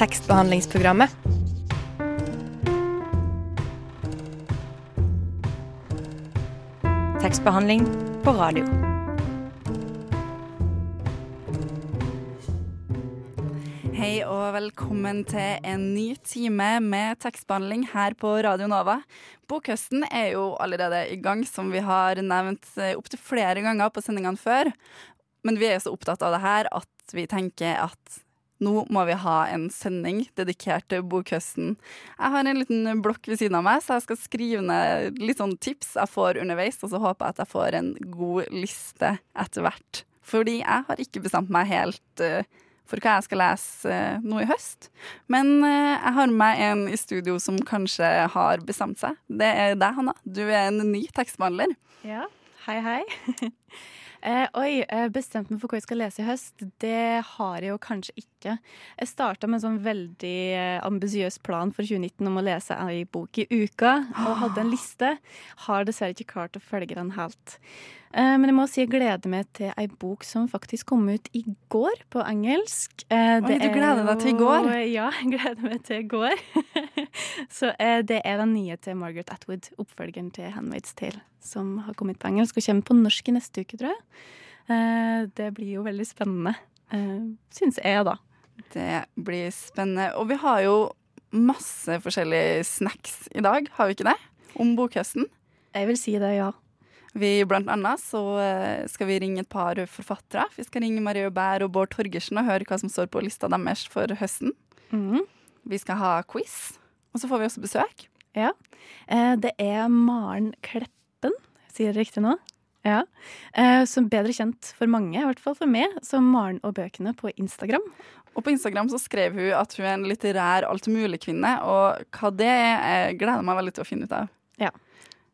tekstbehandlingsprogrammet. Tekstbehandling på radio. Hei og velkommen til en ny time med tekstbehandling her på Radio Nova. Bokhøsten er jo allerede i gang, som vi har nevnt eh, opptil flere ganger på sendingene før. Men vi er jo så opptatt av det her at vi tenker at nå må vi ha en sending dedikert til bokhøsten. Jeg har en liten blokk ved siden av meg, så jeg skal skrive ned litt sånn tips jeg får underveis, og så håper jeg at jeg får en god liste etter hvert. Fordi jeg har ikke bestemt meg helt uh, for hva jeg skal lese uh, nå i høst. Men uh, jeg har med meg en i studio som kanskje har bestemt seg. Det er deg, Hanna. Du er en ny tekstbehandler. Ja, hei hei. eh, oi, bestemt meg for hva jeg skal lese i høst. Det har jeg jo kanskje ikke. Jeg starta med en sånn veldig eh, ambisiøs plan for 2019 om å lese ei bok i uka, og hadde en liste. Har dessverre ikke klart å følge den helt. Eh, men jeg må si jeg gleder meg til ei bok som faktisk kom ut i går, på engelsk. Eh, Oi, du gleder deg til i går? Ja, jeg gleder meg til i går. Så eh, det er den nye til Margaret Atwood, oppfølgeren til Handmaid's Tale, som har kommet på engelsk og kommer på norsk i neste uke, tror jeg. Det blir jo veldig spennende, syns jeg, da. Det blir spennende. Og vi har jo masse forskjellige snacks i dag, har vi ikke det? Om bokhøsten. Jeg vil si det, ja. Vi, blant annet så eh, skal vi ringe et par forfattere. Vi skal ringe Marie Aubert og Bård Torgersen og høre hva som står på lista deres for høsten. Mm. Vi skal ha quiz, og så får vi også besøk. Ja. Eh, Det er Maren Kleppen, sier det riktig nå? Ja. Eh, Som bedre kjent for mange, i hvert fall for meg, som Maren og bøkene på Instagram. Og på Instagram så skrev hun at hun er en litterær alt-mulig-kvinne, og hva det er, jeg gleder meg veldig til å finne ut av. Ja.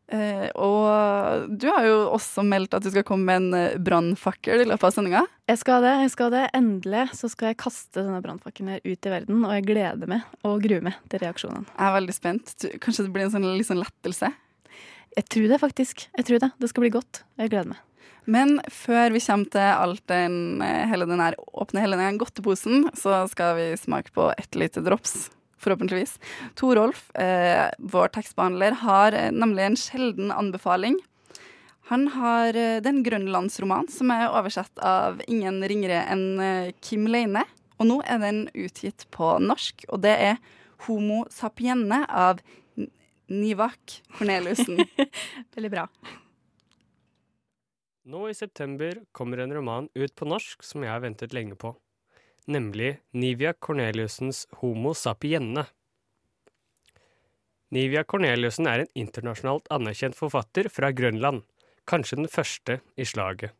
Eh, og du har jo også meldt at du skal komme med en eh, brannfakkel i løpet av sendinga. Jeg skal det. jeg skal det. Endelig så skal jeg kaste denne brannfakkelen ut i verden, og jeg gleder meg og gruer meg til reaksjonene. Jeg er veldig spent. Kanskje det blir en sånn, litt sånn lettelse. Jeg tror det, faktisk. Jeg tror det. Det skal bli godt. Jeg gleder meg. Men før vi kommer til alt den, eh, hele den her, åpne hele den godteposen, så skal vi smake på ett lite drops. Forhåpentligvis. Torolf, eh, vår tekstbehandler, har eh, nemlig en sjelden anbefaling. Han har eh, den grønlandsroman som er oversett av ingen ringere enn eh, Kim Leine. Og nå er den utgitt på norsk, og det er Homo sapienne av Nivak Corneliussen. Veldig bra. Nå i september kommer en roman ut på norsk som jeg har ventet lenge på, nemlig Nivia Corneliussens Homo sapienne. Nivia Corneliussen er en internasjonalt anerkjent forfatter fra Grønland, kanskje den første i slaget.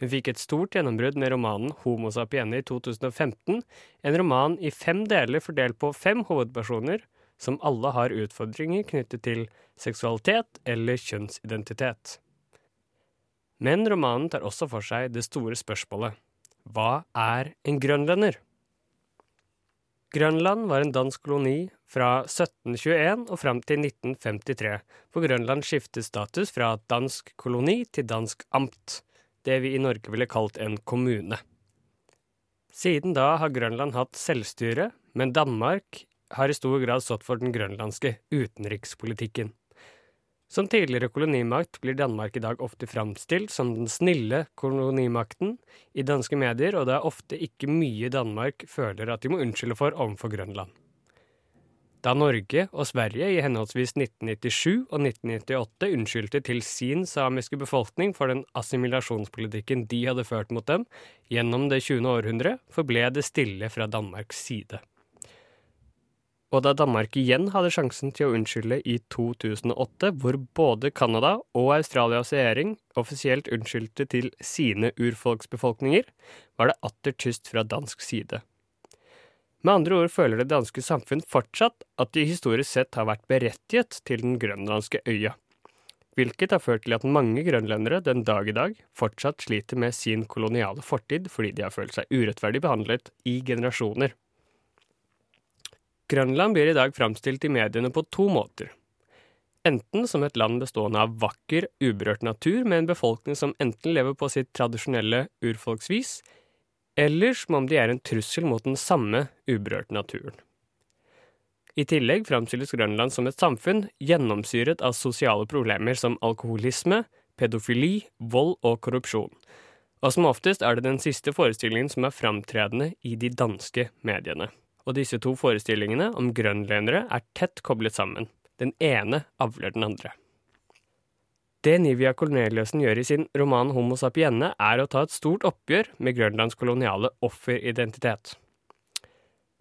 Hun fikk et stort gjennombrudd med romanen Homo sapienne i 2015, en roman i fem deler fordelt på fem hovedpersoner, som alle har utfordringer knyttet til seksualitet eller kjønnsidentitet. Men romanen tar også for seg det store spørsmålet hva er en grønlender? Grønland var en dansk koloni fra 1721 og fram til 1953, hvor Grønland skiftet status fra dansk koloni til dansk amt, det vi i Norge ville kalt en kommune. Siden da har Grønland hatt selvstyre, men Danmark har i stor grad stått for den grønlandske utenrikspolitikken. Som tidligere kolonimakt blir Danmark i dag ofte framstilt som den snille kolonimakten i danske medier, og det er ofte ikke mye Danmark føler at de må unnskylde for overfor Grønland. Da Norge og Sverige i henholdsvis 1997 og 1998 unnskyldte til sin samiske befolkning for den assimilasjonspolitikken de hadde ført mot dem gjennom det 20. århundre, forble det stille fra Danmarks side. Og da Danmark igjen hadde sjansen til å unnskylde i 2008, hvor både Canada og Australias regjering offisielt unnskyldte til sine urfolksbefolkninger, var det atter tyst fra dansk side. Med andre ord føler det danske samfunn fortsatt at de historisk sett har vært berettiget til den grønlandske øya, hvilket har ført til at mange grønlendere den dag i dag fortsatt sliter med sin koloniale fortid fordi de har følt seg urettferdig behandlet i generasjoner. Grønland blir i dag framstilt i mediene på to måter. Enten som et land bestående av vakker, uberørt natur med en befolkning som enten lever på sitt tradisjonelle urfolksvis, eller som om de er en trussel mot den samme uberørte naturen. I tillegg framstilles Grønland som et samfunn gjennomsyret av sosiale problemer som alkoholisme, pedofili, vold og korrupsjon. Og som oftest er det den siste forestillingen som er framtredende i de danske mediene. Og disse to forestillingene om grønlendere er tett koblet sammen. Den ene avler den andre. Det Nivia Corneliussen gjør i sin roman Homo sapienne, er å ta et stort oppgjør med Grønlands koloniale offeridentitet.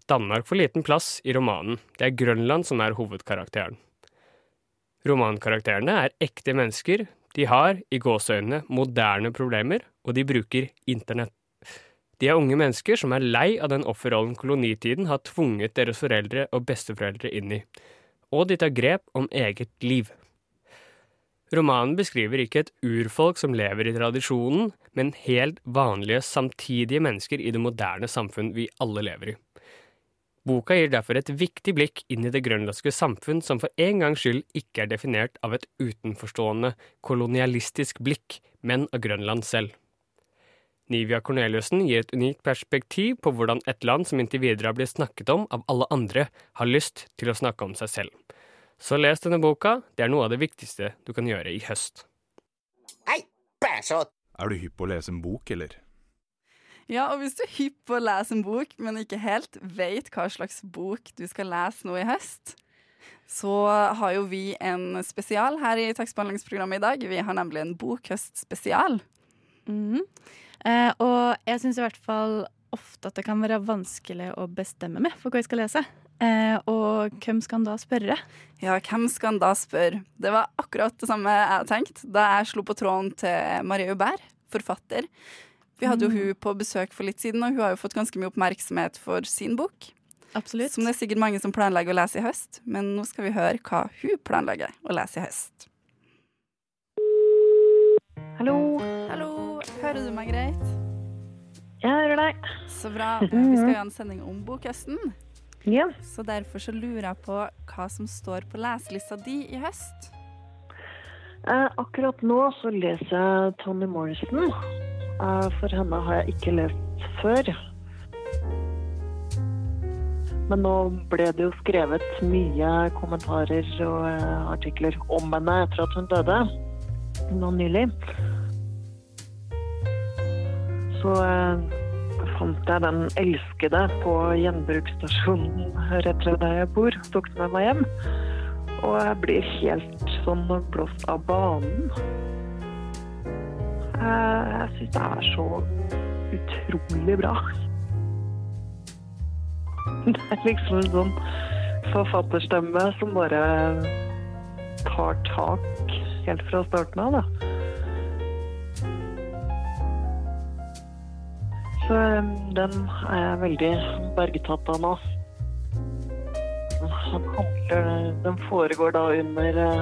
Danmark får liten plass i romanen. Det er Grønland som er hovedkarakteren. Romankarakterene er ekte mennesker. De har, i gåseøynene, moderne problemer, og de bruker internett. De er unge mennesker som er lei av den offerrollen kolonitiden har tvunget deres foreldre og besteforeldre inn i. Og de tar grep om eget liv. Romanen beskriver ikke et urfolk som lever i tradisjonen, men helt vanlige, samtidige mennesker i det moderne samfunn vi alle lever i. Boka gir derfor et viktig blikk inn i det grønlandske samfunn som for en gangs skyld ikke er definert av et utenforstående, kolonialistisk blikk, men av Grønland selv. Nivia Corneliussen gir et unikt perspektiv på hvordan et land som inntil videre har blitt snakket om av alle andre, har lyst til å snakke om seg selv. Så les denne boka, det er noe av det viktigste du kan gjøre i høst. Hei, bæsjått! Er du hypp på å lese en bok, eller? Ja, og hvis du er hypp på å lese en bok, men ikke helt vet hva slags bok du skal lese nå i høst, så har jo vi en spesial her i tekstbehandlingsprogrammet i dag. Vi har nemlig en bokhøstspesial. Mhm. Eh, og jeg syns i hvert fall ofte at det kan være vanskelig å bestemme meg for hva jeg skal lese. Eh, og hvem skal en da spørre? Ja, hvem skal en da spørre? Det var akkurat det samme jeg tenkte da jeg slo på tråden til Marie Aubert, forfatter. Vi hadde jo hun på besøk for litt siden, og hun har jo fått ganske mye oppmerksomhet for sin bok. Absolutt. Som det er sikkert mange som planlegger å lese i høst, men nå skal vi høre hva hun planlegger å lese i høst. Hallo. Hallo, hører du meg greit? Jeg hører deg. Så bra. Vi skal jo ha en sending om bokhøsten, Ja. så derfor så lurer jeg på hva som står på leselista di i høst. Eh, akkurat nå så leser jeg Toni Morrison. Eh, for henne har jeg ikke lest før. Men nå ble det jo skrevet mye kommentarer og eh, artikler om henne etter at hun døde. Nå nylig. Så eh, fant jeg den elskede på gjenbruksstasjonen rett ved der jeg bor. Tok den med meg hjem. Og jeg blir helt sånn blåst av banen. Jeg, jeg syns det er så utrolig bra. Det er liksom en sånn forfatterstemme som bare tar tak helt fra starten av, da. Den er jeg veldig bergtatt av nå. Den, foregår da under eh,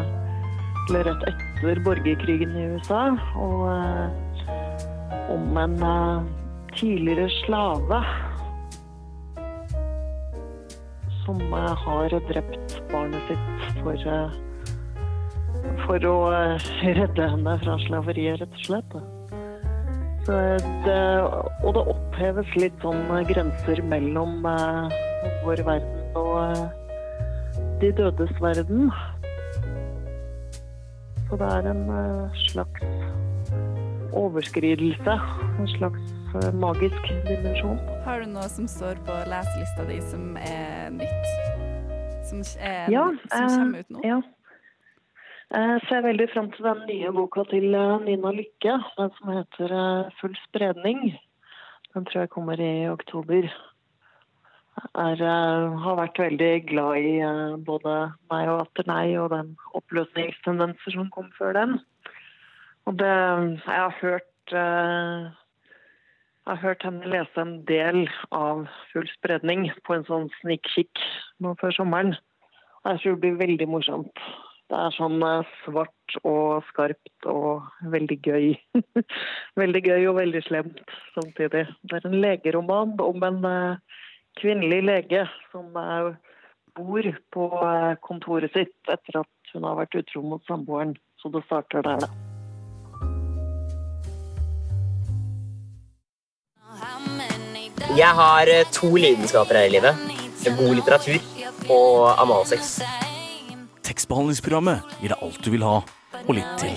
Eller rett etter borgerkrigen i USA. Og eh, om en eh, tidligere slave som har drept barnet sitt for, for å redde henne fra slaveriet, rett og slett. Det, og det oppheves litt sånn grenser mellom eh, vår verden og eh, de dødes verden. Så det er en eh, slags overskridelse. En slags eh, magisk dimensjon. Har du noe som står på leselista di som er nytt? Som, er, Ja, som eh, kommer ut nå? Ja. Jeg ser veldig frem til den nye boka til eh, Nina Lykke, den som heter eh, 'Full spredning'. Den tror jeg kommer i oktober. Jeg eh, har vært veldig glad i eh, både meg og Atter nei og den oppløsningstendenser som kom før den. Og det Jeg har hørt eh, jeg har hørt henne lese en del av Full spredning på en sånn snikkikk nå før sommeren. Jeg tror det blir veldig morsomt. Det er sånn eh, svart og skarpt og veldig gøy. veldig gøy og veldig slemt samtidig. Det er en legeroman om en eh, kvinnelig lege som eh, bor på kontoret sitt etter at hun har vært utro mot samboeren. Så det starter der, da. Jeg har to lidenskaper her i livet. God litteratur og analsex. Tekstbehandlingsprogrammet gir deg alt du vil ha, og litt til.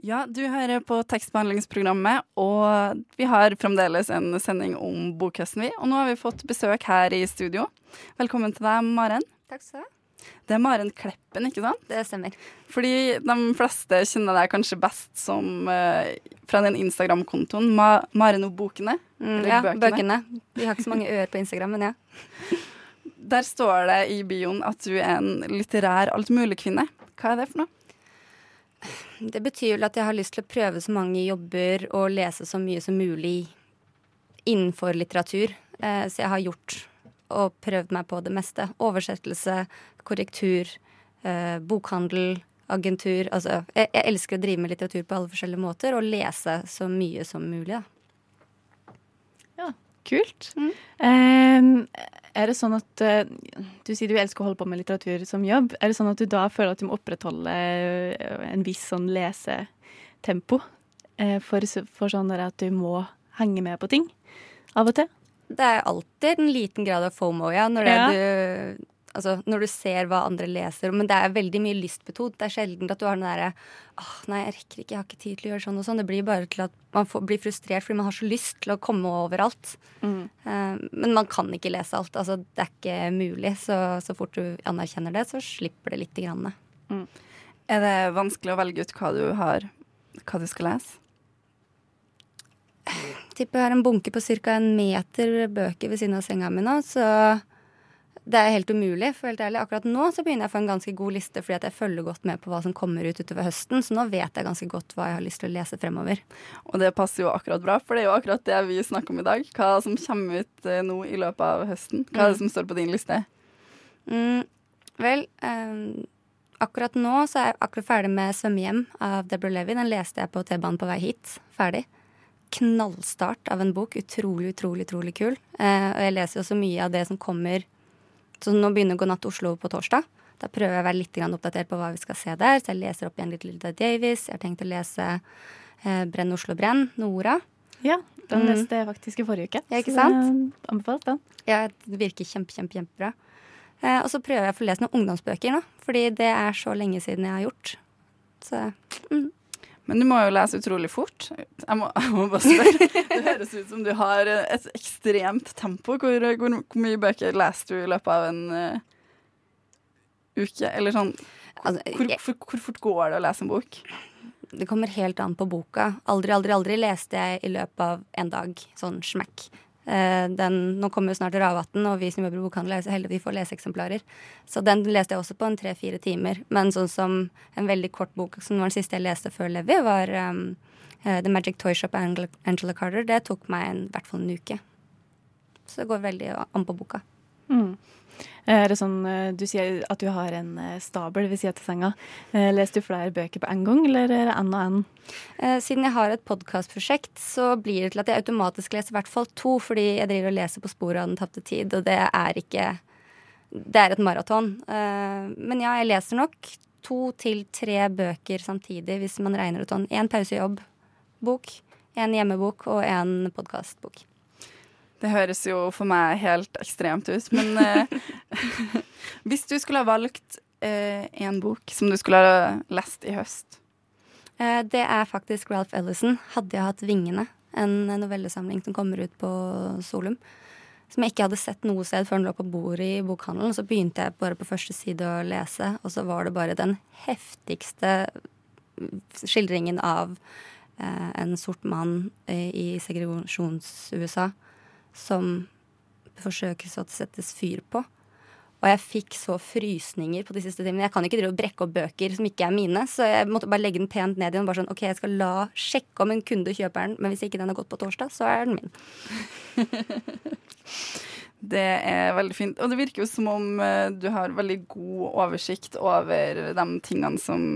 Ja, du hører på tekstbehandlingsprogrammet, og vi har fremdeles en sending om bokhøsten, vi. Og nå har vi fått besøk her i studio. Velkommen til deg, Maren. Takk skal du ha. Det er Maren Kleppen, ikke sant? Det stemmer. Fordi de fleste kjenner deg kanskje best som uh, fra den Instagram-kontoen Ma Maren og bokene. Mm, eller ja, bøkene. bøkene. Vi har ikke så mange ører på Instagram, men ja. Der står det i bioen at du er en litterær altmuligkvinne. Hva er det for noe? Det betyr vel at jeg har lyst til å prøve så mange jobber og lese så mye som mulig innenfor litteratur. Eh, så jeg har gjort og prøvd meg på det meste. Oversettelse, korrektur, eh, bokhandel, agentur. Altså, jeg, jeg elsker å drive med litteratur på alle forskjellige måter og lese så mye som mulig. Da. Kult. Eh, er det sånn at eh, Du sier du elsker å holde på med litteratur som jobb. Er det sånn at du da føler at du må opprettholde eh, en viss sånn lesetempo? Eh, for, for sånn at du må henge med på ting av og til? Det er alltid en liten grad av fomo, ja. Når, det Ja. Du, altså, når du ser hva andre leser. Men det er veldig mye lystbetont. Det er sjelden at du har den derre åh, nei, jeg rekker ikke, jeg har ikke tid til å gjøre sånn og sånn. Det blir bare til at man får, blir frustrert fordi man har så lyst til å komme overalt. Eh, men man kan ikke lese alt. Altså, det er ikke mulig. Så, så fort du anerkjenner det, så slipper det lite grann. Er det vanskelig å velge ut hva du har hva du skal lese? tipper jeg har en bunke på ca. en meter bøker ved siden av senga mi nå, så det er helt umulig. for helt ærlig. Akkurat nå så begynner jeg å få en ganske god liste fordi at jeg følger godt med på hva som kommer ut utover høsten, så nå vet jeg ganske godt hva jeg har lyst til å lese fremover. Og det passer jo akkurat bra, for det er jo akkurat det vi snakker om i dag. Hva som kommer ut eh, nå i løpet av høsten. Hva er det Mm. som står på din liste? Mm, vel, um akkurat nå så er jeg akkurat ferdig med 'Svømmehjem' av Deborah Levy. Den leste jeg på T-banen på vei hit. Ferdig. Knallstart av en bok. Utrolig, utrolig, utrolig kul. Eh, og jeg leser jo så mye av det som kommer Så nå begynner God natt Oslo på torsdag. Da prøver jeg å være litt oppdatert på hva vi skal se der. Så jeg leser opp igjen litt Lilda Davis. Jeg har tenkt å lese eh, 'Brenn Oslo brenn', Nora. Ja, den Mm. leste jeg faktisk i forrige uke. Ja, ikke sant? Så anbefalt den. Ja, det virker kjempe, kjempe, kjempebra. Eh, og så prøver jeg å få lest noen ungdomsbøker nå, fordi det er så lenge siden jeg har gjort. Så mm. Men du må jo lese utrolig fort. Jeg må, jeg må bare spørre. Det høres ut som du har et ekstremt tempo. Hvor, hvor, hvor mye bøker leser du i løpet av en uh, uke? Eller sånn Altså, hvor, hvor, hvor fort går det å lese en bok? det kommer helt an på boka. Aldri, aldri, aldri leste jeg i løpet av en dag. Sånn smekk. Eh, den, nå kommer jo snart Ravatn, og vi som jobber i bokhandel, er så heldige vi får leseeksemplarer. Så den leste jeg også på en tre-fire timer. Men sånn som en veldig kort bok, som var den siste jeg leste før Levi, var um, eh, The Magic Toy Shop av Angela, Carter. Det tok meg i hvert fall en uke. Så det går veldig an på boka. Mm. Er det sånn, eh, Du sier at du har en eh, stabel ved sida av senga. Eh, Leser du flere bøker på en gang, eller er det en og en? Eh, Siden jeg har et podkastprosjekt, så blir det til at jeg automatisk leser i hvert fall to, fordi jeg driver og leser på sporet av Den tapte tid, og det er ikke Det er et maraton. Eh, Men ja, jeg leser nok to til tre bøker samtidig, hvis man regner ut sånn. Én pausejobb-bok, en hjemmebok og en podkastbok. Det høres jo for meg helt ekstremt ut, men eh, Hvis du skulle ha valgt eh, en bok som du skulle ha lest i høst Eh, Det er faktisk Ralph Ellison, 'Hadde jeg hatt vingene'. En novellesamling som kommer ut på Solum. Som jeg ikke hadde sett noe sted før den lå på bordet i bokhandelen. Så begynte jeg bare på første side å lese, og så var det bare den heftigste skildringen av eh, en sort mann eh, i segregasjons-USA som forsøkes å settes fyr på. Og jeg fikk så frysninger på de siste timene. Jeg kan ikke drive og brekke opp bøker som ikke er mine, så jeg måtte bare legge den pent ned igjen. Bare sånn, ok, jeg skal la sjekke om en kunde kjøper den, men hvis ikke den har gått på torsdag, så er den min. Det er veldig fint. Og det virker jo som om eh, du har veldig god oversikt over de tingene som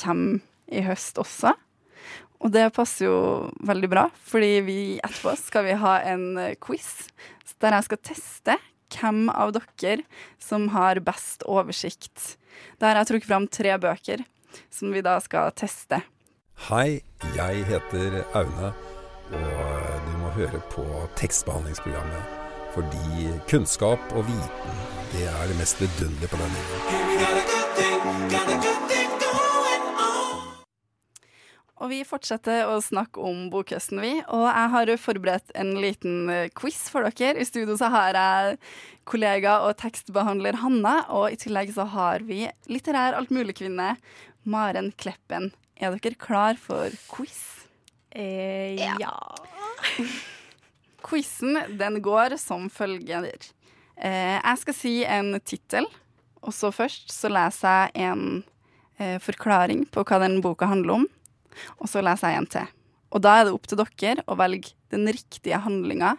kommer i høst også. Og det passer jo veldig bra, fordi vi etterpå skal vi ha en eh, quiz der jeg skal teste hvem av dere som har best oversikt. Der har jeg trukket fram tre bøker som vi da skal teste. Hei, jeg heter Aune, og du må høre på tekstbehandlingsprogrammet. Fordi kunnskap og viten, det er det mest vidunderlige på denne jorden. Og vi fortsetter å snakke om bokhøsten, vi. Og jeg har forberedt en liten eh, quiz for dere. I studio så har jeg kollega og tekstbehandler Hanna, og i tillegg så har vi litterær altmuligkvinne Maren Kleppen. Er dere klar for quiz? Eh, ja. Quizen den går som følger. Eh, jeg skal si en tittel, og så først så leser jeg en eh, forklaring på hva den boka handler om. Og så leser jeg en til. Og da er det opp til dere å velge den riktige handlinga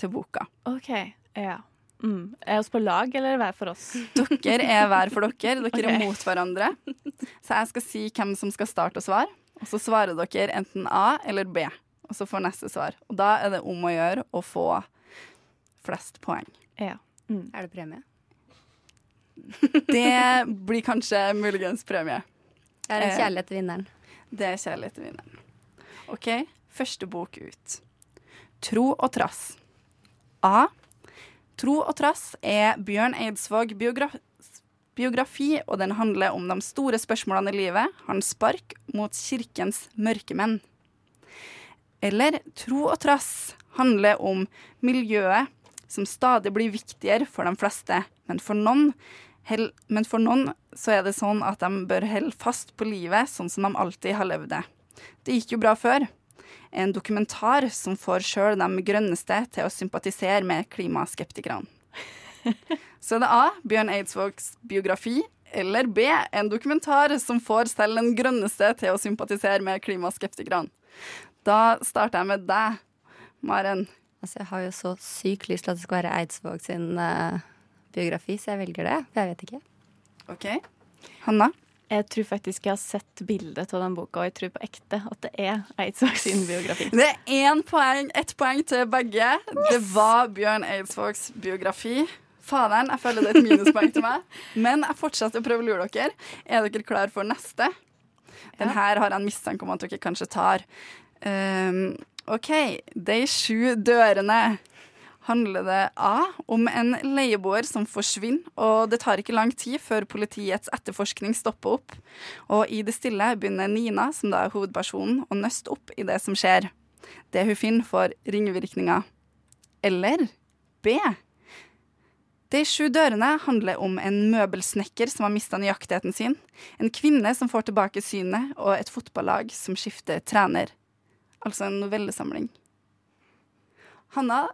til boka. OK. Ja. Mm. Er oss på lag, eller hver for oss? Dere er hver for dere. Dere okay. er mot hverandre. Så jeg skal si hvem som skal starte å svare. Og så svarer dere enten A eller B. Og så får neste svar. Og da er det om å gjøre å få flest poeng. Ja. Mm. Er det premie? Det blir kanskje muligens premie. Det er en Eh, kjærlighet til vinneren. Det er kjærlighet min. OK, første bok ut. Tro og trass. A. Tro og trass er Bjørn Eidsvåg biogra biografi, og den handler om de store spørsmålene i livet, hans spark mot kirkens mørkemenn. Eller Tro og trass handler om miljøet som stadig blir viktigere for de fleste, men for noen Hell, men for noen så er det sånn at de bør holde fast på livet sånn som de alltid har levd det. Det gikk jo bra før. En dokumentar som får sjøl de grønneste til å sympatisere med klimaskeptikerne. Så er det A. Bjørn Eidsvågs biografi. Eller B. En dokumentar som får selv den grønneste til å sympatisere med klimaskeptikerne. Da starter jeg med deg, Maren. Altså, jeg har jo så sykt lyst til at det skal være Eidsvåg sin eh, biografi, så jeg velger det. For jeg vet ikke. OK. Hanna? Jeg tror faktisk jeg har sett bildet av den boka, og jeg tror på ekte at det er Eidsvåg sin biografi. Det er én poeng, ett poeng til begge. Det var Bjørn Eidsvågs biografi. Faderen, jeg føler det er et minuspoeng til meg. Men jeg fortsetter å prøve å lure dere. Er dere klar for neste? Den her har jeg en mistanke om at dere kanskje tar. Um, OK. De sju dørene handler det A om en leieboer som forsvinner, og det tar ikke lang tid før politiets etterforskning stopper opp. Og i det stille begynner Nina, som da er hovedpersonen, å nøste opp i det som skjer. Det hun finner, får ringvirkninger. Eller B. De sju dørene handler om en møbelsnekker som har mista nøyaktigheten sin, en kvinne som får tilbake synet, og et fotballag som skifter trener. Altså en novellesamling. Hanna,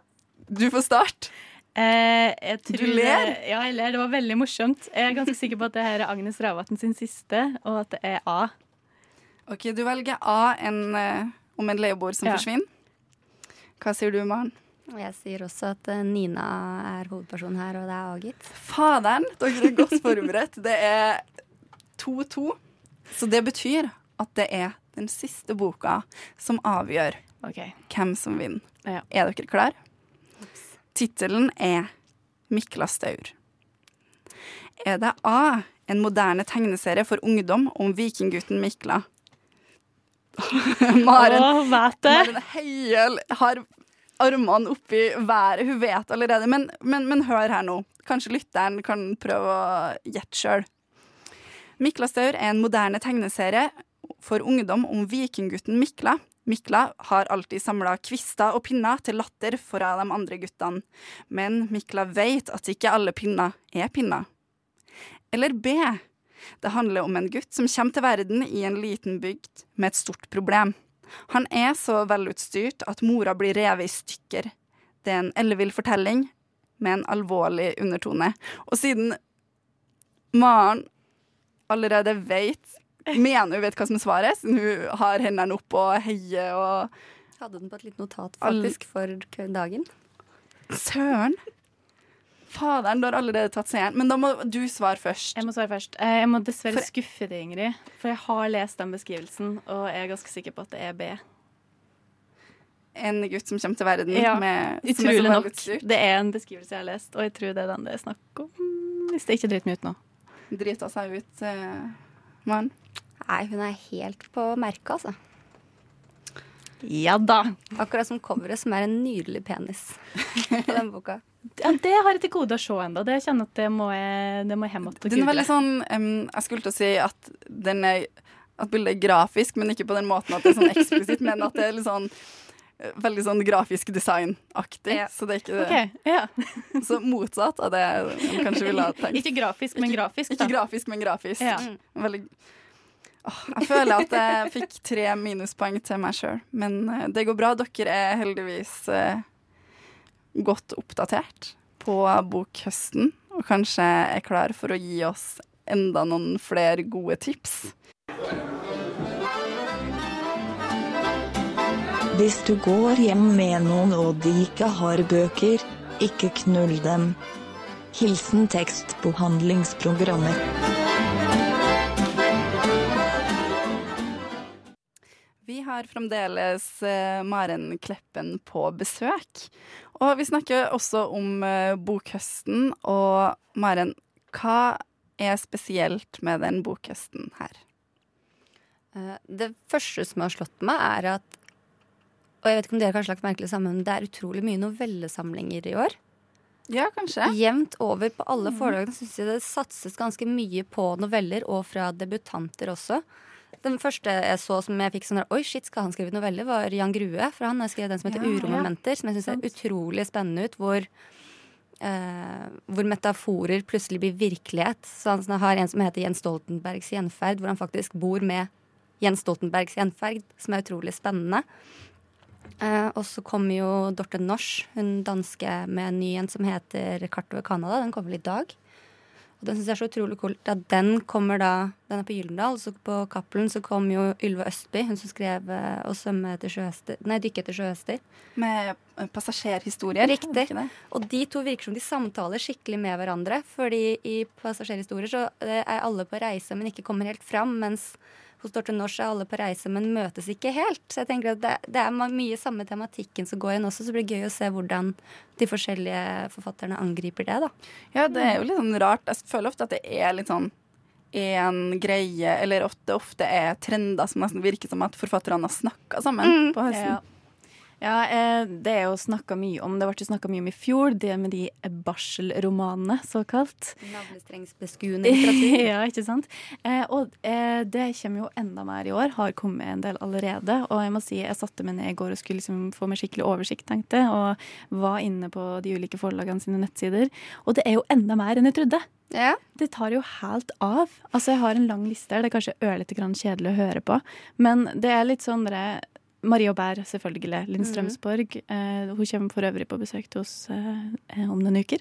du får start. Eh, jeg tror, Du ler? Ja, jeg ler. Det var veldig morsomt. Jeg er ganske sikker på at det her er Agnes Ravatn sin siste, og at det er A. Ok, Du velger A en, eh, om en leieboer som Ja. forsvinner. Hva sier du, Maren? Og jeg sier også at eh, Nina er hovedpersonen her, og det er A, gitt. Faderen, dere er godt forberedt. Det er 2-2. Så det betyr at det er den siste boka som avgjør okay. hvem som vinner. Ja. Er dere klar? Tittelen er Mikla Staur. Er det A, en moderne tegneserie for ungdom om vikinggutten Mikla? Maren, Å, vet det. Maren Heiel har armene oppi været. Hun vet allerede. Men, men, men hør her nå. Kanskje lytteren kan prøve å gjette sjøl. Mikla Staur er en moderne tegneserie for ungdom om vikinggutten Mikla. Mikla har alltid samla kvister og pinner til latter fra de andre guttene. Men Mikla vet at ikke alle pinner er pinner. Eller B. Det handler om en gutt som kommer til verden i en liten bygd med et stort problem. Han er så velutstyrt at mora blir revet i stykker. Det er en ellevill fortelling med en alvorlig undertone. Og siden Maren allerede vet Mener hun vet hva som er svaret, siden hun har hendene opp og heier og Hadde den på et lite notat faktisk for dagen. Søren! Faderen, du har allerede tatt seieren. Men da må du svare først. Jeg må svare først. Eh, Jeg må dessverre For- skuffe deg, Ingrid. For jeg har lest den beskrivelsen, og jeg er ganske sikker på at det er B. En gutt som kommer til verden Ja, med Utrolig nok. Det er en beskrivelse jeg har lest, og jeg tror det er den det er snakk om. Hvis det ikke driter meg ut nå. Drita seg ut, eh, Maren. Nei, hun er helt på merket, altså. Ja da. Akkurat som coveret, som er en nydelig penis på den boka. Ja, det har jeg til gode å se ennå. Det kjenner at det må jeg, det må jeg hjem igjen og Den er veldig sånn um, Jeg skulle til å si at den er at bildet er grafisk, men ikke på den måten at det er sånn eksplisitt, men at det er litt sånn Veldig sånn grafisk design-aktig. Så det er ikke det. Okay, ja. Så motsatt av det man kanskje ville ha tenkt. Ikke grafisk, men grafisk. Ikke ikke grafisk, men grafisk. Ja. Veldig Åh, Jeg føler at jeg fikk tre minuspoeng til meg sjøl, men eh, det går bra. Dere er heldigvis eh, godt oppdatert på bokhøsten, og kanskje er klar for å gi oss enda noen flere gode tips. Hvis du går hjem med noen og de ikke har bøker, ikke knull dem. Hilsen tekstbehandlingsprogrammer. Vi har fremdeles eh, Maren Kleppen på besøk. Og vi snakker også om eh, bokhøsten. Og Maren, hva er spesielt med den bokhøsten her? Eh, Det første som har slått meg, er at Og jeg vet ikke om dere kanskje har lagt merke til men det er utrolig mye novellesamlinger i år. Ja, kanskje. Jevnt over på alle forlagene syns jeg det satses ganske mye på noveller, og fra debutanter også. Den første jeg så som jeg fikk sånn Oi, shit, skal han skrive noveller? var Jan Grue. For han har skrevet den som heter Ja, ja. Uromomenter, som jeg syns er utrolig spennende ut. Hvor, eh, hvor metaforer plutselig blir virkelighet. Så han har en som heter Jens Stoltenbergs gjenferd, hvor han faktisk bor med Jens Stoltenbergs gjenferd, som er utrolig spennende. Eh, og så kommer jo Dorte Norsch, hun danske, med en ny en som heter Kart over Canada. Den kommer vel i dag. Og den syns jeg er så utrolig cool. at den kommer da Den er på Gyldendal. Så på Cappelen så kom jo Ylva Østby, hun som skrev eh, 'Å svømme etter sjøhester' Nei, 'Dykke etter sjøhester'. Med eh, passasjerhistorier. Riktig. Og de to virker som de samtaler skikkelig med hverandre. Fordi i passasjerhistorier så eh, er alle på reise, men ikke kommer helt fram. Mens hos Dorte Norsk er alle på reise, men møtes ikke helt. Så jeg tenker at det, det er mye samme tematikken som går igjen også, så det blir gøy å se hvordan de forskjellige forfatterne angriper det, da. Ja, det er jo litt sånn rart. Jeg føler ofte at det er litt sånn en greie, eller at det ofte er trender som nesten virker som at forfatterne har snakka sammen Mm, på høsten. Ja. Ja, eh, det er jo snakka mye om. Det ble snakka mye om i fjor, det med de barselromanene, såkalt. Navlestrengsbeskuende litteratur. ja, ikke sant. Eh, og eh, det kommer jo enda mer i år. Har kommet en del allerede. Og jeg må si, jeg satte meg ned i går og skulle liksom få meg skikkelig oversikt, tenkte jeg, og var inne på de ulike forlagene sine nettsider. Og det er jo enda mer enn jeg trodde. Det tar jo helt av. Altså, jeg har en lang liste her. Det er kanskje ørlite grann kjedelig å høre på, men det er litt sånn dere Marie Aubert, selvfølgelig. Linn Mhm. Strømsborg. Eh, hun kommer for øvrig på besøk til oss eh, om noen uker.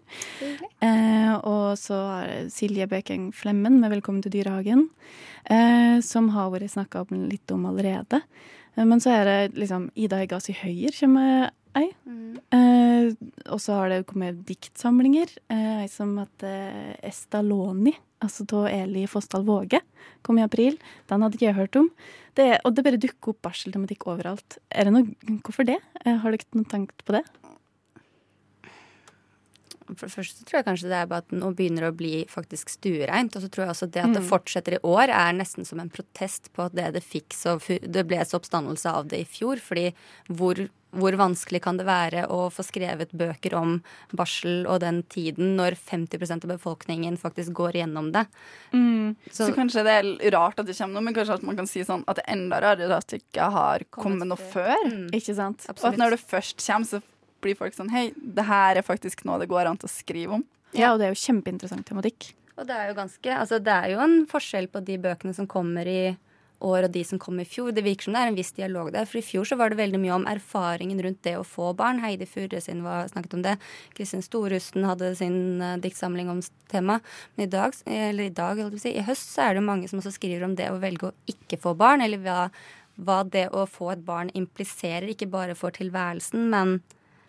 Eh, og så har Silje Bekeng Flemmen med 'Velkommen til dyrehagen', eh, som har vært snakka litt om allerede. Eh, men så er det liksom Ida Heggasi Høyer kommer ei. Eh, og så har det kommet diktsamlinger. Eh, som heter Estaloni, altså av Eli Fossdal Våge, kom i april. Den hadde ikke jeg hørt om. Det, og det bare dukker opp barseltematikk overalt. Er det noe, hvorfor det? Eh, har dere noe tenkt på det? For det første tror jeg kanskje det er bare at nå begynner å bli faktisk stuereint. Og så tror jeg også det at det Mm. fortsetter i år, er nesten som en protest på at det det fikk så Det ble så oppstandelse av det i fjor. Fordi hvor, hvor vanskelig kan det være å få skrevet bøker om barsel og den tiden, når 50% av befolkningen faktisk går gjennom det? Så, kanskje det er rart at det kommer noe, men kanskje at man kan si sånn at det enda rarere at det ikke har kommet noe før. Ikke sant? Og at når det først kommer, så blir folk sånn Hei, det her er faktisk noe det går an til å skrive om. Ja, og det er jo kjempeinteressant tematikk. Og det er jo ganske Altså, det er jo en forskjell på de bøkene som kommer i år og de som kom i fjor. Det virker som det er en viss dialog der. For i fjor så var det veldig mye om erfaringen rundt det å få barn. Heidi Furre sin var snakket om det. Kristin Storhusten hadde sin uh, diktsamling om temaet. Men i dag, eller i dag, holdt jeg på å si, i høst så er det mange som også skriver om det å velge å ikke få barn. Eller hva, hva det å få et barn impliserer, ikke bare for tilværelsen, men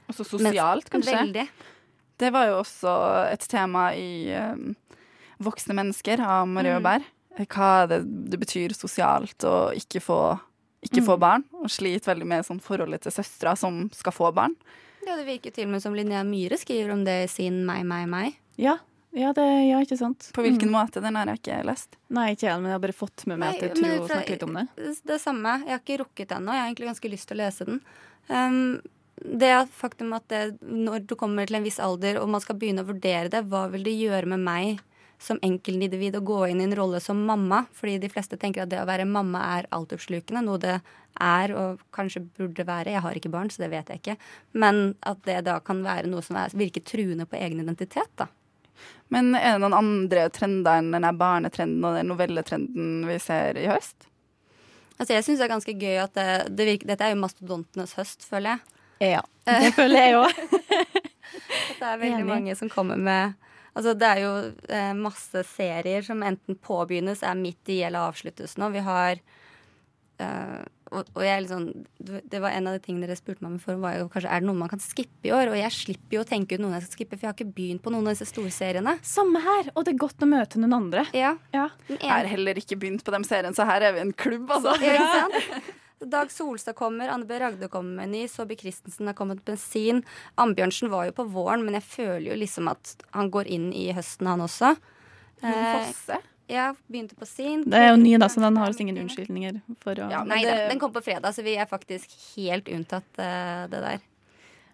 Også sosialt, kanskje. Veldig. Det var jo også et tema i um, Voksne mennesker av Marie Mm. Aubert. Hva det, det betyr sosialt å ikke få, ikke få Mm. barn. Og sliter veldig med sånn forholdet til søstera som skal få barn. Ja, det virker til og med som Linnea Myhre skriver om det i sin Meg, meg, meg. Ja, Ja, det, ja, ikke sant. På hvilken Mm. måte? Den har jeg ikke lest. Nei, ikke jeg, men jeg har bare fått med meg at jeg tror fra- snakker litt om det. Det samme. Jeg har ikke rukket ennå. Jeg har egentlig ganske lyst til å lese den. Um, det faktum at det, når du kommer til en viss alder og man skal begynne å vurdere det, hva vil det gjøre med meg som enkeltindivid å gå inn i en rolle som mamma? Fordi de fleste tenker at det å være mamma er altoppslukende, noe det er og kanskje burde være. Jeg har ikke barn, så det vet jeg ikke. Men at det da kan være noe som er, virker truende på egen identitet, da. Men er det noen andre trender enn den barnetrenden og den novelletrenden vi ser i høst? Altså jeg syns det er ganske gøy at det, det virker, Dette er jo mastodontenes høst, føler jeg. Ja, det føler jeg òg. Det er veldig Enig. mange som kommer med Altså Det er jo eh, masse serier som enten påbegynnes, er midt i eller avsluttes nå. Vi har eh, og, og jeg liksom, Det var en av de tingene dere spurte meg om for, var jo kanskje er det noe man kan skippe i år. Og jeg slipper jo å tenke ut noen jeg skal skippe, for jeg har ikke begynt på noen av disse storseriene. Samme her, og det er godt å møte noen andre. Ja. Ja. Jeg har heller ikke begynt på de seriene, så her er vi en klubb, altså. Ja, ikke sant? Dag Solstad kommer, Anne B. Ragde kommer med en ny, Saabye Christensen har kommet med bensin. Ambjørnsen var jo på våren, men jeg føler jo liksom at han går inn i høsten, han også. Fosse? Eh, Fosse. Ja, begynte på sin. Det er jo ny, da, så den har oss ingen unnskyldninger for å Ja, Nei det- da, den kom på fredag, så vi er faktisk helt unntatt uh, det der.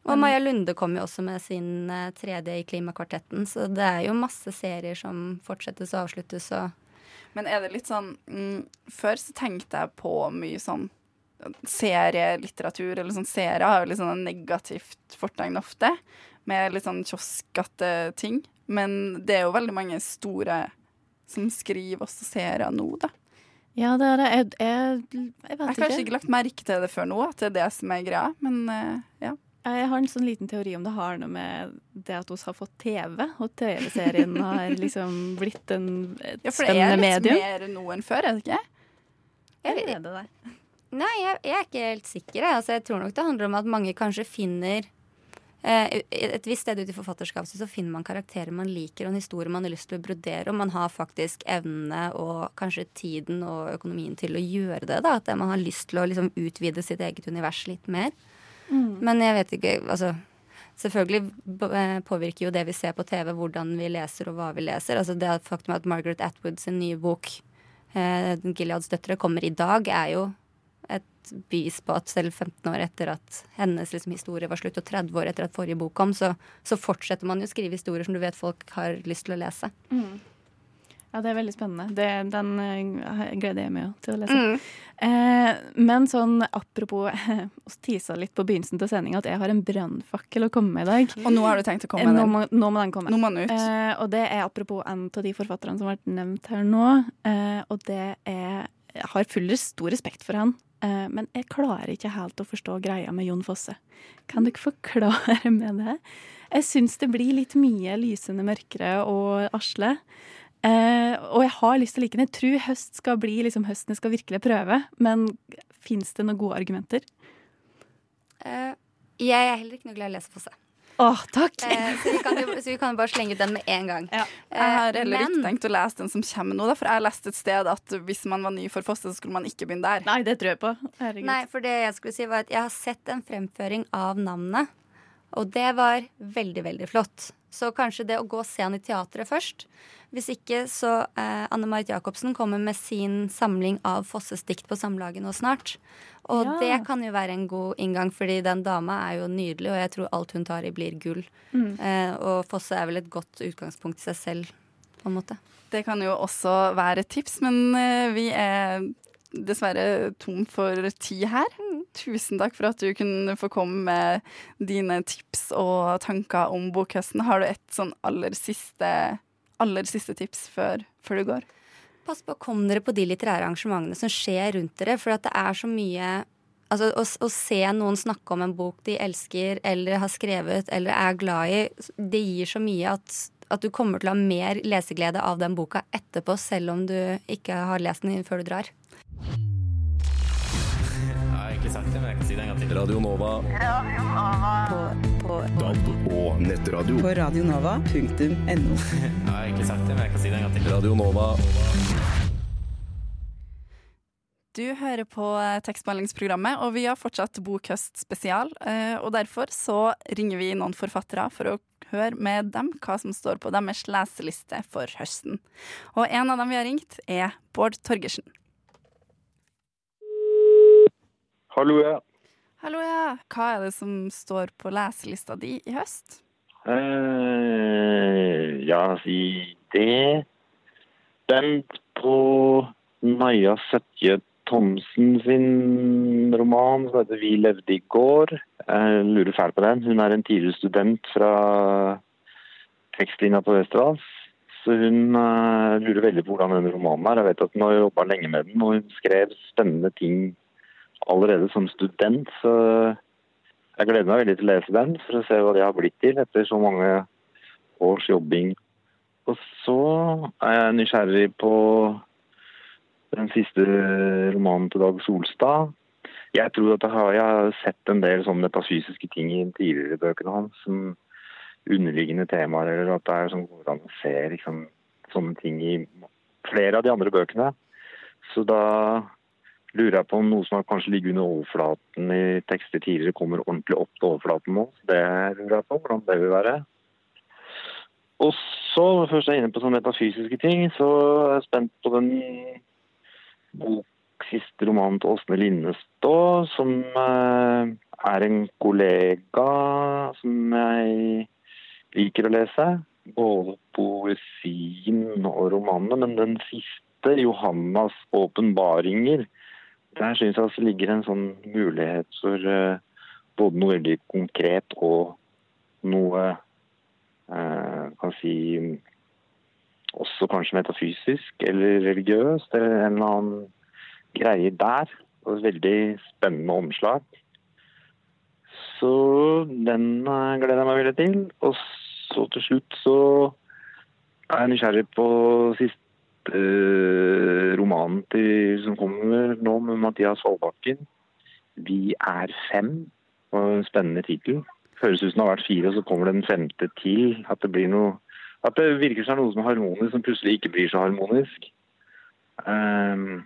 Og Maja Lunde kom jo også med sin eh, tredje i Klimakvartetten, så det er jo masse serier som fortsettes og avsluttes og Men er det litt sånn mm, Før så tenkte jeg på mye sånn serielitteratur, eller sånn serier har jo litt sånn negativt fortegn ofte, med litt sånn kioskete ting. Men det er jo veldig mange store som skriver også serier nå, da. Ja, det er det. Jeg, jeg, jeg Jeg har kanskje ikke lagt merke til det før nå, at det er det som er greia, men eh, ja. Jeg har en sånn liten teori om det har noe med det at vi har fått TV, og TV-serien har liksom blitt en, et ja for det er litt medium. mer nå enn før, er det ikke? Jeg vet- Er det det? Nei, jeg, jeg er ikke helt sikker. Altså, jeg tror nok det handler om at mange kanskje finner eh, Et visst sted ute i forfatterskapet så finner man karakterer man liker, og en historie man har lyst til å brodere, og man har faktisk evnene og kanskje tiden og økonomien til å gjøre det. da, At man har lyst til å liksom utvide sitt eget univers litt mer. Men jeg vet ikke altså, Selvfølgelig eh, påvirker jo det vi ser på TV, hvordan vi leser og hva vi leser. Altså Det faktum at Margaret Atwood sin nye bok, eh, 'Gileads døtre', kommer i dag, er jo et bevis på at selv 15 år etter at hennes liksom, historie var slutt, og 30 år etter at forrige bok kom, så, så fortsetter man jo å skrive historier som du vet folk har lyst til å lese. Ja, det er veldig spennende. Det, den eh, gleder jeg meg til å lese. Mm. Eh, men sånn apropos Vi tisa litt på begynnelsen til sendinga at jeg har en brannfakkel å komme med i dag. Og nå har du tenkt å komme med med nå, den. må, nå må den komme. Nå må den ut. Eh, og det er apropos en av de forfatterne som har vært nevnt her nå. Eh, og det er Jeg har full stor respekt for han, eh, men jeg klarer ikke helt å forstå greia med Jon Fosse. Kan dere forklare med det? Jeg syns det blir litt mye lysende mørkere og Asle. Eh, og jeg har lyst til å like den. Jeg tror høst skal bli liksom høsten jeg skal virkelig prøve. Men fins det noen gode argumenter? Eh, jeg er heller ikke noe glad i å lese Fosse. Åh, takk! Eh, så, vi kan jo, så vi kan jo bare slenge ut den med en gang. Jeg har Eh, heller ikke men- tenkt å lese den som kommer nå, da, for jeg har lest et sted at hvis man var ny for foster, så skulle man ikke begynne der. Nei, det tror jeg på. Herregud. Nei, for det jeg skulle si var at jeg har sett en fremføring av navnet, og det var veldig, veldig flott. Så kanskje det å gå og se han i teatret først. Hvis ikke, så eh, Anne Marit Jacobsen kommer med sin samling av Fosses dikt på Samlaget nå snart. Og Ja. det kan jo være en god inngang, fordi den dama er jo nydelig, og jeg tror alt hun tar i, blir gull. Mm. Eh, og Fosse er vel et godt utgangspunkt i seg selv, på en måte. Det kan jo også være et tips, men eh, vi er dessverre tom for tid her. Tusen takk for at du kunne få komme med dine tips og tanker om bokhøsten. Har du et sånn aller siste, aller siste tips før, før du går? Pass på, å komme dere på de litterære arrangementene som skjer rundt dere, for det er så mye Altså, å, å se noen snakke om en bok de elsker eller har skrevet eller er glad i, det gir så mye at, at du kommer til å ha mer leseglede av den boka etterpå, selv om du ikke har lest den før du drar. Egentlig sagt det, men jeg kan si det en gang til. Radio Nova. DAB og nettradio. På radionova.no. Jeg har egentlig sagt det, men jeg kan si det en gang til. Radio Nova. Du hører på tekstmeldingsprogrammet, og vi har fortsatt Bokhøst spesial. eh, Og derfor så ringer vi noen forfattere for å høre med dem hva som står på deres leseliste for høsten. Og en av dem vi har ringt, er Bård Torgersen. Hallo, ja. Hallo, ja. Hva er det som står på leselista di i høst? Eh, ja, si det. Bent på Naja Søtje Thomsen sin roman som heter 'Vi levde i går'. Jeg lurer fælt på den. Hun er en tidligere student fra tekstlinja på Westerdals. Så hun eh, lurer veldig på hvordan den romanen er. Jeg vet at hun har jobba lenge med den, og hun skrev spennende ting allerede som student. Så jeg gleder meg veldig til å lese den for å se hva det har blitt til etter så mange års jobbing. Og så er jeg nysgjerrig på den siste romanen til Dag Solstad. Jeg tror at jeg har, sett en del sånne metafysiske ting i tidligere bøkene hans. som underliggende temaer, eller at det er sånn hvordan man ser liksom, sånne ting i flere av de andre bøkene. Så da lurer jeg på om noe som har kanskje ligget under overflaten i tekster tidligere, kommer ordentlig opp til overflaten nå. Det lurer jeg på, hvordan det vil være. Og så, når jeg først er inne på sånne metafysiske ting, så er jeg spent på den bok, siste romanen til Åsne Linnestå, som eh, er en kollega som jeg liker å lese. Både poesien og romanene, men den siste, 'Johannas åpenbaringer', der syns jeg det ligger en sånn mulighet for uh, både noe veldig konkret og noe uh, kan si også kanskje metafysisk eller religiøst, eller en eller annen greie der. Og et veldig spennende omslag. Så den eh, gleder jeg meg veldig til. Og så til slutt så er jeg nysgjerrig på siste eh, romanen til, som kommer nå med Mathias Holbakken, 'Vi er fem'. Og en spennende tittel. Høres ut som det har vært fire, og så kommer det en femte til. At det blir noe at det virker som noe som er harmonisk, som plutselig ikke blir så harmonisk. Um,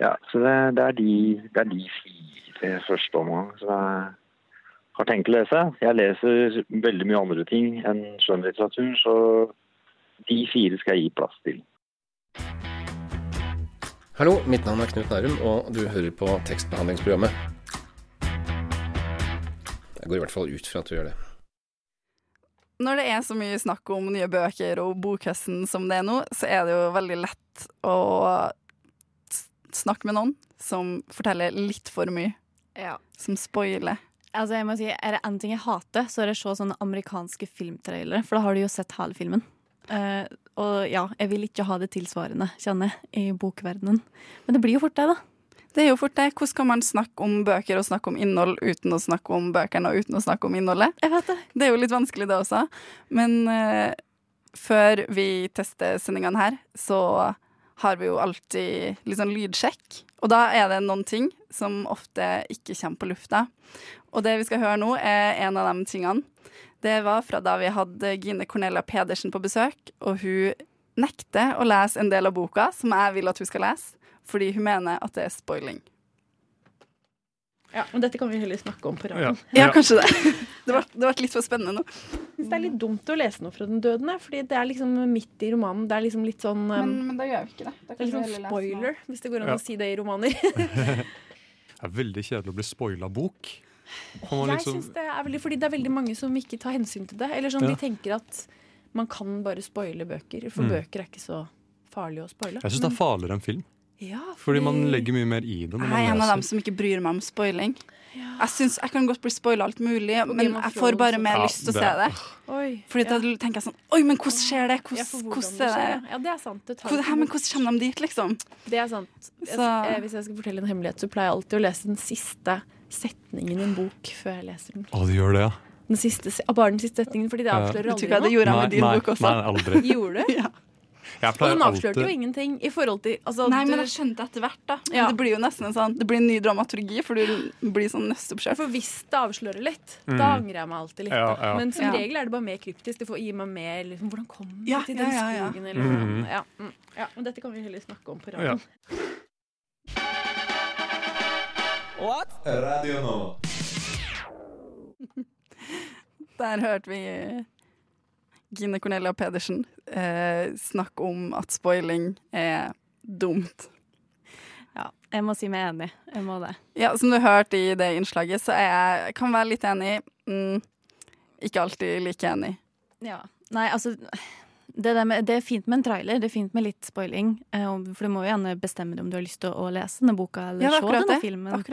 ja, så det, det, er de, det er de fire første omgang som jeg har tenkt å lese. Jeg leser veldig mye andre ting enn skjønnlitteratur, så de fire skal jeg gi plass til. Hallo, mitt navn er Knut Nærum, og du hører på tekstbehandlingsprogrammet. Jeg går i hvert fall ut fra at du gjør det. Når det er så mye snakk om nye bøker og bokhøsten som det er nå, så er det jo veldig lett å snakke med noen som forteller litt for mye. Ja. Som spoiler. Altså jeg må si, Er det én ting jeg hater, så er det å se sånne amerikanske filmtrailere. For da har du jo sett hele filmen. Eh, og ja, jeg vil ikke ha det tilsvarende, kjenner jeg, i bokverdenen. Men det blir jo fort det, da. Det er jo fort det. Hvordan kan man snakke om bøker og snakke om innhold uten å snakke om bøkene og uten å snakke om innholdet? Jeg vet det. Det er jo litt vanskelig, det også. Men uh, før vi tester sendingene her, så har vi jo alltid litt sånn lydsjekk. Og da er det noen ting som ofte ikke kommer på lufta. Og det vi skal høre nå, er en av de tingene. Det var fra da vi hadde Gine Cornelia Pedersen på besøk, og hun nekter å lese en del av boka som jeg vil at hun skal lese, fordi hun mener at det er spoiling. Ja, men dette kan vi heller snakke om på radioen. Ja, kanskje det. Det ble, det ble litt for spennende nå. Synes det er litt dumt å lese noe fra den dødende, fordi det er liksom midt i romanen. Det er liksom litt sånn um, Men, men da gjør vi ikke det. Det er det er liksom heller spoiler, hvis det går an Ja. å si det i romaner. Det er veldig kjedelig å bli spoila bok. Jeg liksom- synes det er veldig, fordi det er veldig mange som ikke tar hensyn til det. Eller sånn, Ja. De tenker at man kan bare spoile bøker, for Mm. bøker er ikke så farlige å spoile. Jeg syns det er farligere enn film. Ja, Fordi man legger mye mer i det. Når Jeg er en av dem som ikke bryr meg om spoiling. Jeg, synes, jeg kan godt bli spoila alt mulig, men jeg får bare mer lyst til å se det-. Oi, Fordi da tenker jeg sånn Oi, men hvordan skjer det? Hvordan, hvordan det er? Ja, det er sant. Det tar Hvor, men hvordan kommer de dit, liksom? Det er sant. Så- eh, hvis jeg skal fortelle en hemmelighet, så pleier jeg alltid å lese den siste setningen i en bok før jeg leser den. Å, du gjør det, ja. Den siste, bare den siste setningen, fordi det avslører aldri noe. det gjorde jeg Nei, med din nei, bok også. Nei, aldri. Gjorde du? Ja. Jeg Og den avslørte jo ingenting i forhold til altså, Nei, du, men jeg skjønte etter hvert, da. Ja. Det blir jo nesten en sånn Det blir en ny dramaturgi, for du blir sånn nøsteoppkjørt. For hvis det avslører litt, Mm. da angrer jeg meg alltid litt. Ja, ja. Men som Ja. regel er det bare mer kryptisk. Det får gi meg mer liksom, Hvordan kom du Ja, til den ja, ja. skogen? Eller, mm. ja, mm. ja, men dette kan vi heller snakke om på Ja. Radioen. Radio Nova. Der hørte vi Gine Cornelia Pedersen eh, snakke om at spoiling er dumt. Ja, jeg må si meg enig. Jeg må det. Ja, Som du hørte i det innslaget, så er jeg kan være litt enig. Mm, ikke alltid like enig. Ja. Nei, altså det, med, det er fint med en trailer, det er fint med litt spoiling. Eh, for du må jo gjerne bestemme deg om du har lyst til å lese denne boka eller Ja, se denne det. filmen.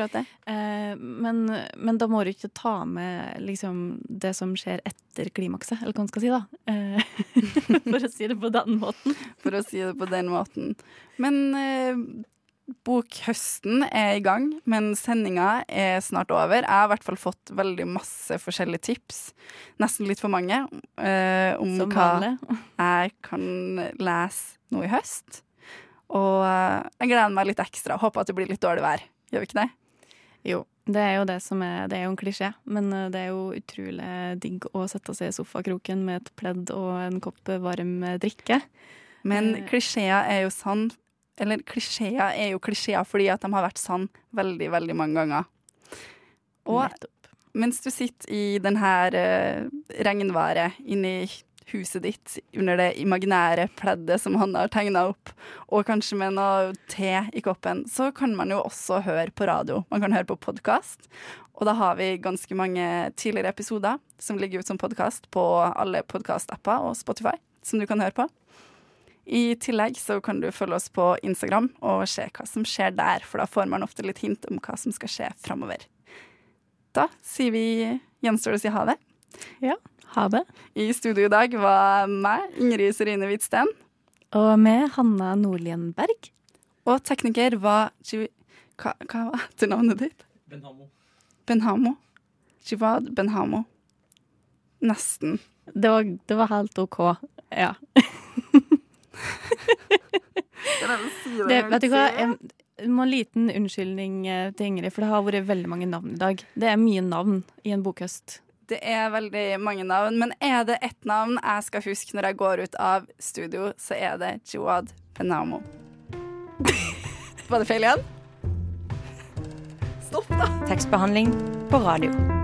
Eh, men, men da må du ikke ta med liksom, det som skjer etter klimakset, eller hva man skal si, da. Eh, for å si det på den måten. For å si det på den måten. Men bokhøsten er i gang, men sendinga er snart over. Jeg har i hvert fall fått veldig masse forskjellige tips, nesten litt for mange, eh, om Som hva vanlig. jeg kan lese nå i høst. Og eh, jeg gleder meg litt ekstra. Håper at det blir litt dårlig vær. Gjør vi ikke det? Jo, det er jo det som er Det er jo en klisjé, men eh, det er jo utrolig digg å sette seg i sofakroken med et pledd og en kopp varm drikke. Men Eh. klisjeer er jo sann Eller klisjeer er jo klisjeer fordi at de har vært sann veldig, veldig mange ganger. Og mens du sitter i den her uh, regnværet inni huset ditt under det imaginære pleddet som han har tegna opp, og kanskje med noe te i koppen, så kan man jo også høre på radio. Man kan høre på podkast. Og da har vi ganske mange tidligere episoder som ligger ut som podkast på alle podkastapper og Spotify, som du kan høre på. I tillegg så kan du følge oss på Instagram og se hva som skjer der, for da får man ofte litt hint om hva som skal skje framover. Da sier vi gjenstår det å si ha det. Ja, ha det. I studio i dag var meg, Ingrid Serine Hvitsten. Og med Hanna Nordlien Berg. Og tekniker var Hva, hva var etternavnet ditt? Benhamo. Benhamo. Jivad Benhamo. Nesten. Det var, det var helt OK. Ja. Det, vet du hva? Jeg, må må en liten unnskyldning eh, til Ingrid, for det har vært veldig mange navn i dag. Det er mye navn i en bokhøst. Det er veldig mange navn, men er det ett navn jeg skal huske når jeg går ut av studio, så er det Joad Benamo. Var det feil igjen? Stopp, da. Tekstbehandling på radio.